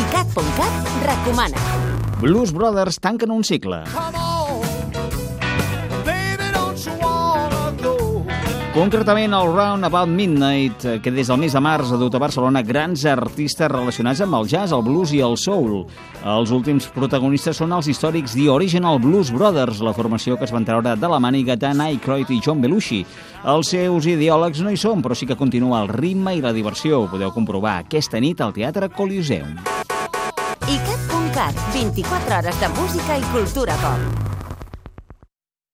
ICAT.cat recomana. Blues Brothers tanquen un cicle. Concretament, el Round About Midnight, eh, que des del mes de març ha dut a Barcelona grans artistes relacionats amb el jazz, el blues i el soul. Els últims protagonistes són els històrics The Original Blues Brothers, la formació que es van treure de la màniga Dan Aykroyd i John Belushi. Els seus ideòlegs no hi són, però sí que continua el ritme i la diversió. Ho podeu comprovar aquesta nit al Teatre Coliseum. ICAT.cat, 24 hores de música i cultura pop.